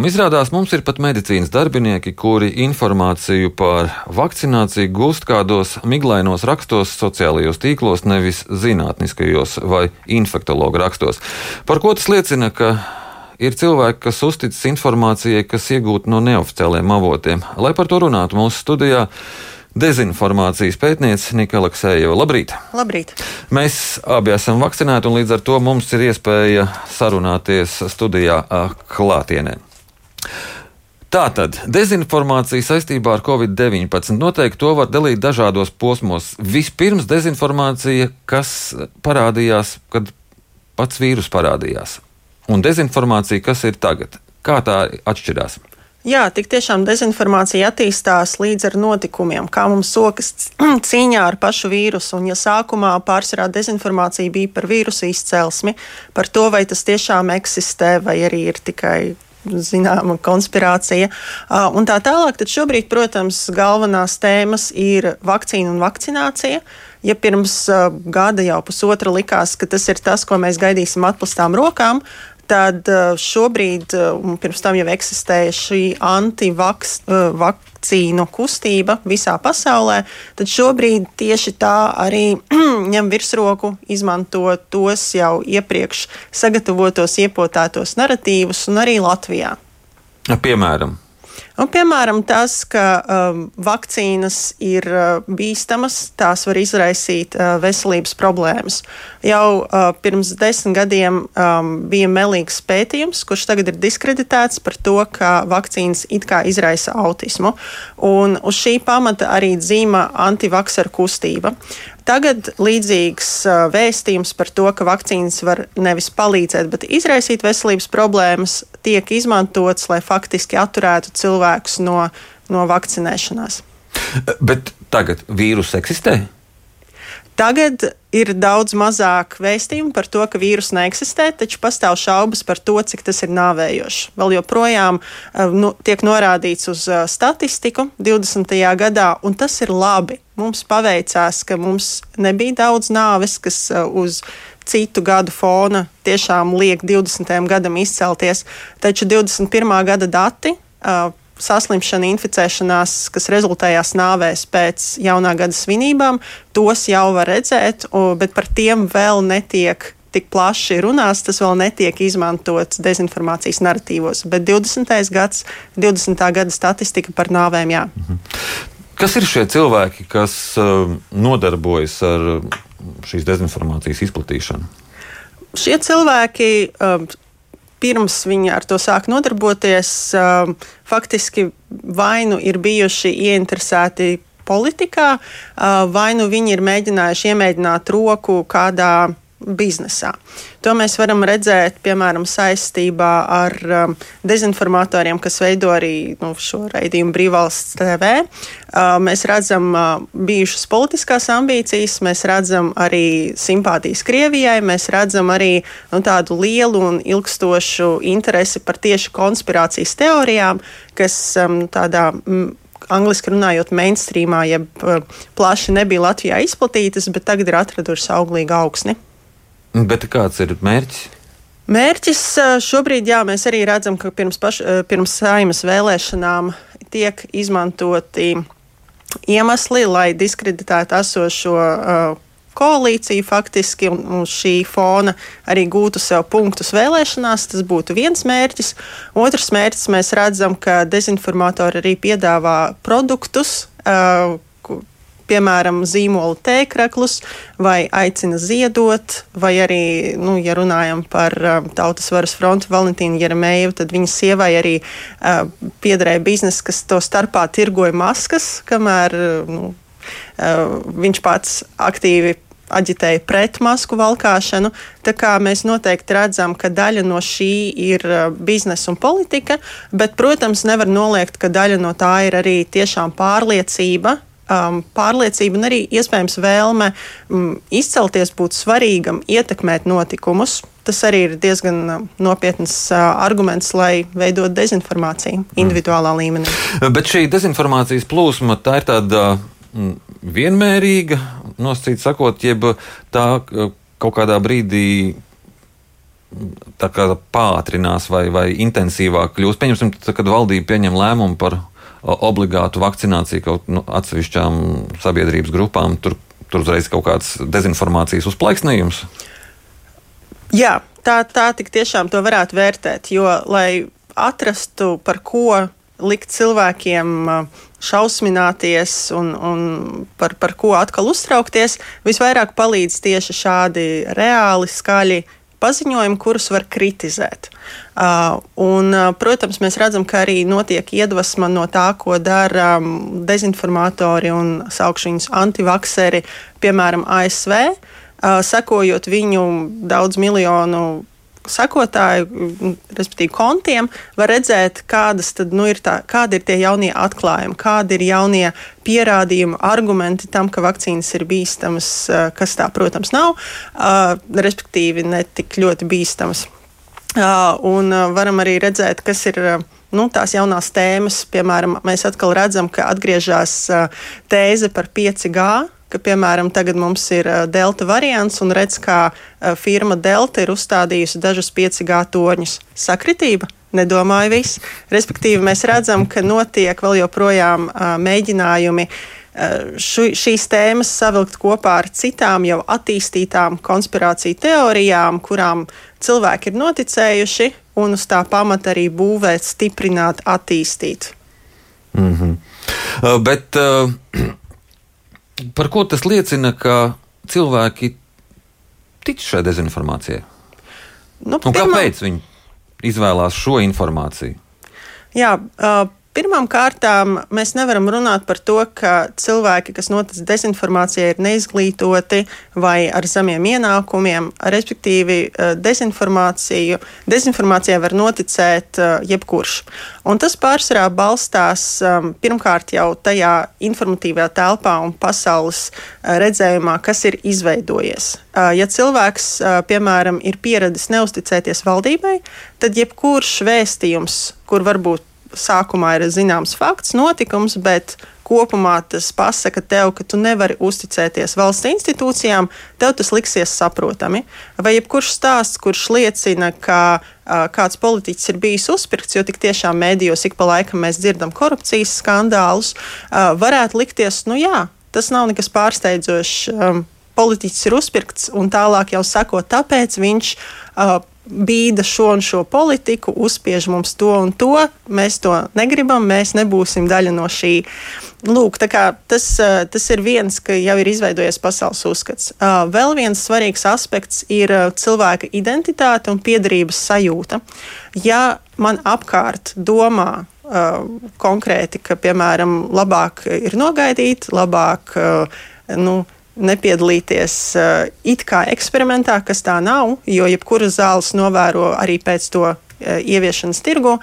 Izrādās, mums ir pat medicīnas darbinieki, kuri informāciju par vakcināciju gūst kādos miglainos rakstos, sociālajos tīklos, nevis zinātniskajos vai infektologu rakstos. Par ko tas liecina, ka ir cilvēki, kas uzticas informācijai, kas iegūta no neoficiāliem avotiem. Lai par to runātu mūsu studijā, dezinformācijas pētniece Nika Aleksējeva. Labrīt! Labrīt! Mēs abi esam vakcinēti, un līdz ar to mums ir iespēja sarunāties studijā klātienē. Tātad dezinformācija saistībā ar covid-19 noteikti to var dalīt dažādos posmos. Vispirms dezinformācija, kas parādījās, kad pats vīrus parādījās, un dezinformācija, kas ir tagad. Kā tā atšķirās? Jā, tik tiešām dezinformācija attīstās līdz ar notikumiem, kā mums sokas cīņā ar pašu vīrusu. Un, ja sākumā pārsvarā dezinformācija bija par vīrusu izcelsmi, par to, vai tas tiešām eksistē, vai arī ir tikai zināma konspirācija un tā tālāk, tad šobrīd, protams, galvenās tēmas ir vakcīna un vakcinācija. Ja pirms gada jau pusotra likās, ka tas ir tas, ko mēs gaidīsim atklātām rokām, tad eh, šobrīd, eh, un pirms tam jau eksistēja šī antivakcīnu eh, kustība visā pasaulē, tad šobrīd tieši tā arī ņem virsroku, izmanto tos jau iepriekš sagatavotos, iepotētos narratīvus, un arī Latvijā. Piemēram. Un, piemēram, tas, ka um, vakcīnas ir uh, bīstamas, tās var izraisīt uh, veselības problēmas. Jau uh, pirms desmit gadiem um, bija melīgs pētījums, kurš tagad ir diskreditēts par to, ka vakcīnas it kā izraisa autismu. Un uz šī pamata arī dzīva antivaksaru kustība. Tagad līdzīgs vēstījums par to, ka vakcīnas var nevis palīdzēt, bet izraisīt veselības problēmas, tiek izmantots, lai faktiski atturētu cilvēkus no, no vakcinēšanās. Bet tagad vīrus eksistē? Tagad ir daudz mazāk vēstījumu par to, ka vīruss neeksistē, taču pastāv šaubas par to, cik tas ir nāvējošs. Vēl joprojām nu, tiek norādīts uz statistiku 20. gadā, un tas ir labi. Mums paveicās, ka mums nebija daudz nāves, kas uz citu gadu fona tiešām liek 20. gadam izcelties, taču 21. gada dati saslimšana, inficēšanās, kas rezultējās nāvēs pēc jaunā gada svinībām, tos jau var redzēt, bet par tiem vēl netiek tik plaši runās, tas vēl netiek izmantots dezinformācijas narratīvos. Bet 20. gads, 20. gada statistika par nāvēm, jā. Mhm. Kas ir šie cilvēki, kas uh, nodarbojas ar šīs dezinformācijas izplatīšanu? Šie cilvēki uh, pirms viņi ar to sāk nodarboties, um, faktiski vai nu ir bijuši ieinteresēti politikā, vai nu viņi ir mēģinājuši iemēģināt roku kādā biznesā. To mēs varam redzēt, piemēram, saistībā ar um, dezinformatoriem, kas veido arī nu, šo raidījumu Brīvvalsts TV. Uh, mēs redzam uh, bijušas politiskās ambīcijas, mēs redzam arī simpātijas Krievijai, mēs redzam arī nu, tādu lielu un ilgstošu interesi par tieši konspirācijas teorijām, kas um, tādā. Mm, angliski runājot, mainstreamā, jeb uh, plaši nebija Latvijā izplatītas, bet tagad ir atradušas auglīgu augsni. Bet kāds ir mērķis? Mērķis šobrīd, jā, mēs arī redzam, ka pirms, paš, pirms saimas vēlēšanām tiek izmantoti iemesli, lai diskreditētu esošo uh, koalīciju faktiski un uz šī fona arī gūtu sev punktus vēlēšanās. Tas būtu viens mērķis. Otrs mērķis mēs redzam, ka dezinformatori arī piedāvā produktus. Uh, piemēram, zīmolu tēkraklus, vai aicina ziedot, vai arī, nu, ja runājam par uh, Tautas varas frontu Valentīnu Jeremēju, tad viņas sievai arī uh, piederēja biznesa, kas to starpā tirgoja maskas, kamēr uh, nu, uh, viņš pats aktīvi aģitēja pret masku valkāšanu. Tā kā mēs noteikti redzam, ka daļa no šī ir uh, biznesa un politika, bet, protams, nevar noliegt, ka daļa no tā ir arī tiešām pārliecība um, pārliecība un arī iespējams vēlme um, izcelties, būt svarīgam, ietekmēt notikumus. Tas arī ir diezgan uh, nopietns uh, arguments, lai veidot dezinformāciju individuālā mm. līmenī. Bet šī dezinformācijas plūsma tā ir tāda mm, vienmērīga, nosacīt sakot, jeb tā uh, kaut kādā brīdī pātrinās vai, vai intensīvāk kļūs. Pieņemsim, kad valdība pieņem lēmumu par obligātu vakcināciju kaut nu, atsevišķām sabiedrības grupām, tur, tur uzreiz kaut kāds dezinformācijas uzplaiksnījums. Jā, tā, tā tik tiešām to varētu vērtēt, jo, lai atrastu, par ko likt cilvēkiem šausmināties un, un par, par ko atkal uztraukties, visvairāk palīdz tieši šādi reāli, skaļi paziņojumi, kurus var kritizēt. Uh, un, uh, protams, mēs redzam, ka arī notiek iedvesma no tā, ko dara um, dezinformatori un saukšu viņus antivakseri, piemēram, ASV. Uh, sekojot viņu daudz miljonu sekotāju, respektīvi kontiem, var redzēt, kādas tad, nu, ir, tā, kādi ir tie jaunie atklājumi, kādi ir jaunie pierādījumi, argumenti tam, ka vakcīnas ir bīstamas, kas tā, protams, nav, respektīvi ne tik ļoti bīstamas. Un varam arī redzēt, kas ir nu, tās jaunās tēmas. Piemēram, mēs atkal redzam, ka atgriežas tēze par 5G ka, piemēram, tagad mums ir delta variants un redz, kā firma Delta ir uzstādījusi dažus 5G torņus. Sakritība? Nedomāju viss. Respektīvi, mēs redzam, ka notiek vēl joprojām mēģinājumi šu, šīs tēmas savilkt kopā ar citām jau attīstītām konspirāciju teorijām, kurām cilvēki ir noticējuši, un uz tā pamata arī būvēt, stiprināt, attīstīt. Mm -hmm. bet uh, Par ko tas liecina, ka cilvēki tic šai dezinformācijai? Nu, pirmā... kāpēc viņi izvēlās šo informāciju? Jā, uh, Pirmām kārtām mēs nevaram runāt par to, ka cilvēki, kas notic dezinformācijai, ir neizglītoti vai ar zemiem ienākumiem. Respektīvi, eh, dezinformācijai var noticēt eh, jebkurš. Un tas pārsvarā balstās um, pirmkārt jau tajā informatīvajā telpā un pasaules redzējumā, kas ir izveidojies. Ja cilvēks, piemēram, ir pieradis neusticēties valdībai, tad jebkurš vēstījums, kur varbūt sākumā ir zināms fakts, notikums, bet kopumā tas pasaka tev, ka tu nevari uzticēties valsts institūcijām, tev tas liksies saprotami. Vai jebkurš stāsts, kurš liecina, ka uh, kāds politiķis ir bijis uzpirkts, jo tik tiešām mēdījos ik pa laikam mēs dzirdam korupcijas skandālus, uh, varētu likties, nu jā, tas nav nekas pārsteidzošs. Um, politiķis ir uzpirkts, un tālāk jau sako, tāpēc viņš uh, bīda šo un šo politiku, uzspiež mums to un to. Mēs to negribam, mēs nebūsim daļa no šī. Lūk, tas, eh, tas ir viens, ka jau ir izveidojies pasaules uzskats. Eh, vēl viens svarīgs aspekts ir eh, cilvēka identitāte un piedarības sajūta. Ja man apkārt domā konkrēti, ka, piemēram, labāk ir nogaidīt, labāk nu, nepiedalīties uh, it kā eksperimentā, kas tā nav, jo jebkuras zāles novēro arī pēc to uh, ieviešanas tirgu,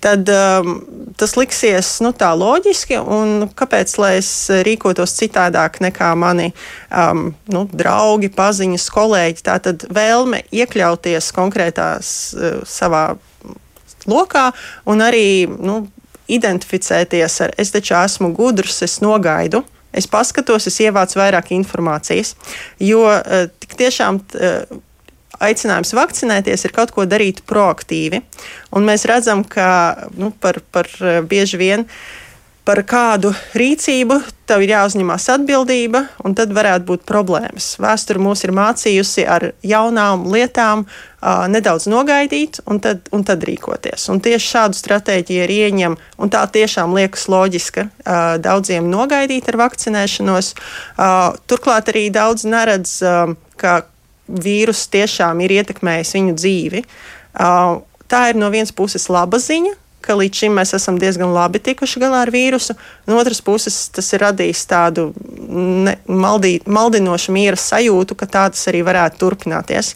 tad um, tas liksies nu, tā loģiski. Kāpēc lai es rīkotos citādāk nekā mani um, nu, draugi, paziņas, kolēģi? Tā tad vēlme iekļauties konkrētās uh, savā lokā un arī nu, identificēties ar es taču esmu gudrs, es nogaidu es paskatos, es ievācu vairāk informācijas. Jo eh, tik tiešām eh, aicinājums vakcinēties ir kaut ko darīt proaktīvi. Un mēs redzam, ka nu, par, par eh, bieži vien par kādu rīcību tev ir jāuzņemas atbildība, un tad varētu būt problēmas. Vēsture mūs ir mācījusi ar jaunām lietām, uh, nedaudz nogaidīt un tad, un tad rīkoties. Un tieši šādu stratēģiju ir ieņem, un tā tiešām liekas loģiska uh, daudziem nogaidīt ar vakcinēšanos. Uh, turklāt arī daudz neredz, uh, ka vīrus tiešām ir ietekmējis viņu dzīvi. Uh, tā ir no vienas puses laba ziņa, ka līdz šim mēs esam diezgan labi tikuši galā ar vīrusu. No otras puses, tas ir radījis tādu ne, maldī, maldinošu miera sajūtu, ka tā tas arī varētu turpināties.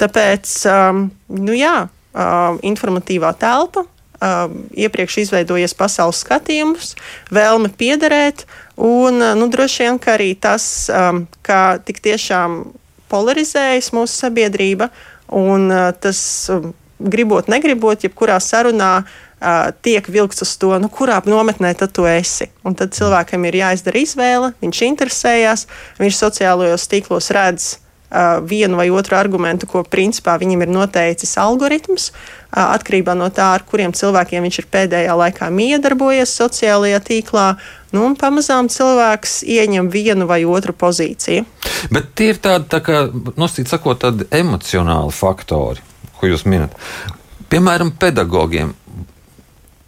Tāpēc, um, nu jā, um, informatīvā telpa. Um, iepriekš izveidojies pasaules skatījums, vēlme piederēt, un uh, nu, droši vien arī tas, um, kā tik tiešām polarizējas mūsu sabiedrība, un uh, tas um, gribot, negribot, jebkurā sarunā tiek vilkts uz to, nu, kurā nometnē tad tu esi. Un tad cilvēkam ir jāizdara izvēle, viņš interesējas, viņš sociālajos tīklos redz vienu vai otru argumentu, ko principā viņam ir noteicis algoritms, atkarībā no tā, ar kuriem cilvēkiem viņš ir pēdējā laikā miedarbojies sociālajā tīklā. Nu, un pamazām cilvēks ieņem vienu vai otru pozīciju. Bet tie ir tādi, tā kā, nosacīt sakot, emocionāli faktori, ko jūs minat. Piemēram, pedagogiem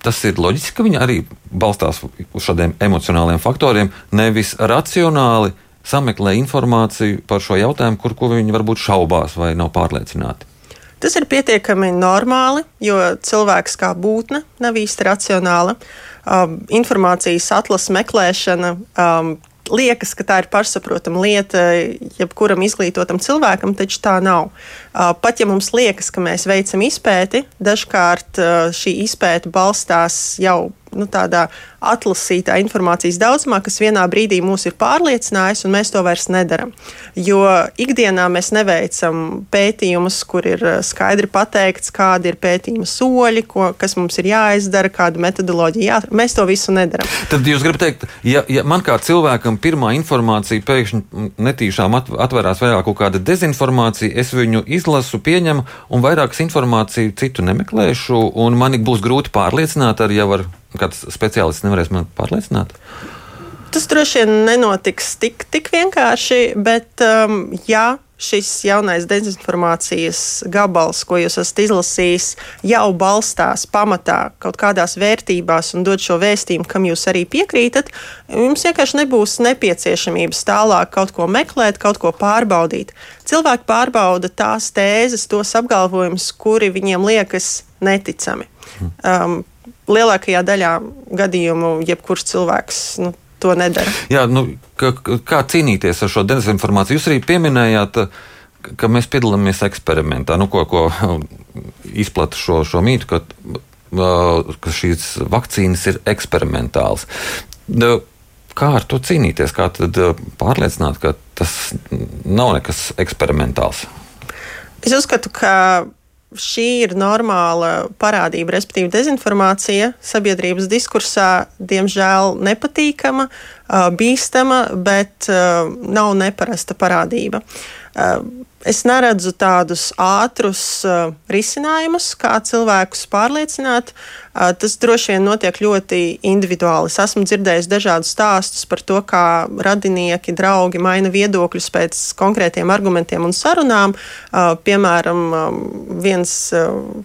tas ir loģiski, ka viņi arī balstās uz šādiem emocionāliem faktoriem, nevis racionāli sameklē informāciju par šo jautājumu, kur viņi varbūt šaubās vai nav pārliecināti. Tas ir pietiekami normāli, jo cilvēks kā būtne nav īsti racionāla. Um, informācijas atlases meklēšana um, liekas, ka tā ir pašsaprotama lieta jebkuram izglītotam cilvēkam, taču tā nav. Pat ja mums liekas, ka mēs veicam izpēti, dažkārt šī izpēta balstās jau nu, tādā atlasītā informācijas daudzumā, kas vienā brīdī mūs ir pārliecinājis, un mēs to vairs nedaram. Jo ikdienā mēs neveicam pētījumus, kur ir eh, skaidri pateikts, kādi ir pētījuma soļi, ko, kas mums ir jāizdara, kāda metodoloģija jāatrod. Mēs to visu nedaram. Tad jūs gribat teikt, ja, ja man kā cilvēkam pirmā informācija pēkšņi netīšām atverās vairāk kaut kāda dezinformācija, es viņu izlasu, pieņemu un vairākas informāciju citu nemeklēšu, un man būs grūti pārliecināt ar jau ar kāds speciālists nevarēs man pārliecināt? Tas droši vien nenotiks tik, tik vienkārši, bet um, jā, šis jaunais dezinformācijas gabals, ko jūs esat izlasījis, jau balstās pamatā kaut kādās vērtībās un dod šo vēstījumu, kam jūs arī piekrītat, jums vienkārši nebūs nepieciešamības tālāk kaut ko meklēt, kaut ko pārbaudīt. Cilvēki pārbauda tās tēzes, tos apgalvojumus, kuri viņiem liekas neticami. Um, lielākajā daļā gadījumu jebkurš cilvēks nu, to nedara. Jā, nu, kā, kā cīnīties ar šo dezinformāciju? Jūs arī pieminējāt, ka mēs piedalāmies eksperimentā, nu, ko, ko izplata šo, šo mītu, ka, ka šīs vakcīnas ir eksperimentāls. Kā ar to cīnīties? Kā pārliecināt, ka tas nav nekas eksperimentāls? Es uzskatu, ka šī ir normāla parādība, respektīvi dezinformācija sabiedrības diskursā, diemžēl nepatīkama, bīstama, bet nav neparasta parādība. Es neredzu tādus ātrus risinājumus, kā cilvēkus pārliecināt. Tas droši vien notiek ļoti individuāli. Es esmu dzirdējis dažādus stāstus par to, kā radinieki, draugi maina viedokļus pēc konkrētiem argumentiem un sarunām. Piemēram, viens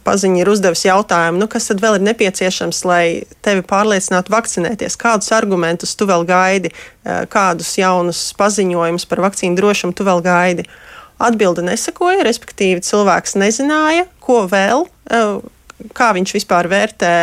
paziņš ir uzdevis jautājumu, nu, kas tad vēl ir nepieciešams, lai tevi pārliecinātu vakcinēties? Kādus argumentus tu vēl gaidi, uh, kādus jaunus paziņojumus par vakcīnu drošumu tu vēl gaidi? Atbilde nesakoja, respektīvi, cilvēks nezināja, ko vēl. Uh, kā viņš vispār vērtē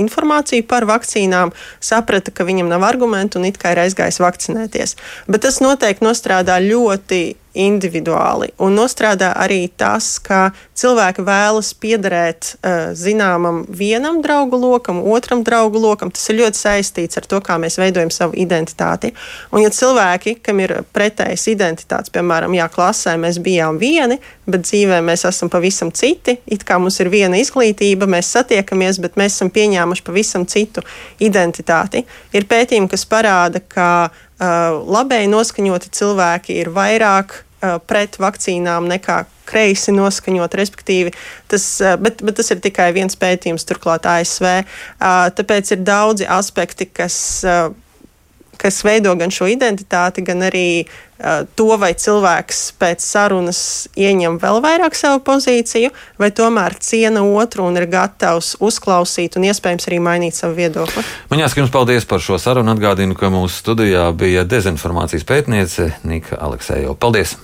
informāciju par vakcīnām, saprata, ka viņam nav argumentu un it kā ir aizgājis vakcinēties. Bet tas noteikti nostrādā ļoti individuāli. Un nostrādā arī tas, ka cilvēki vēlas piederēt uh, zināmam vienam draugu lokam, otram draugu lokam. Tas ir ļoti saistīts ar to, kā mēs veidojam savu identitāti. Un, ja cilvēki, kam ir pretējas identitātes, piemēram, jā, klasē mēs bijām vieni, bet dzīvē mēs esam pavisam citi, it kā mums ir viena izglītība, mēs satiekamies, bet mēs esam pieņēmuši pavisam citu identitāti. Ir pētījumi, kas parāda, ka labēji noskaņoti cilvēki ir vairāk pret vakcīnām nekā kreisi noskaņot, respektīvi. Tas, bet, bet tas ir tikai viens pētījums, turklāt ASV. Tāpēc ir daudzi aspekti, kas kas veido gan šo identitāti, gan arī uh, to, vai cilvēks pēc sarunas ieņem vēl vairāk savu pozīciju, vai tomēr ciena otru un ir gatavs uzklausīt un iespējams arī mainīt savu viedokli. Man jāsaka jums paldies par šo sarunu. Atgādinu, ka mūsu studijā bija dezinformācijas pētniece Nika Aleksējova. Paldies!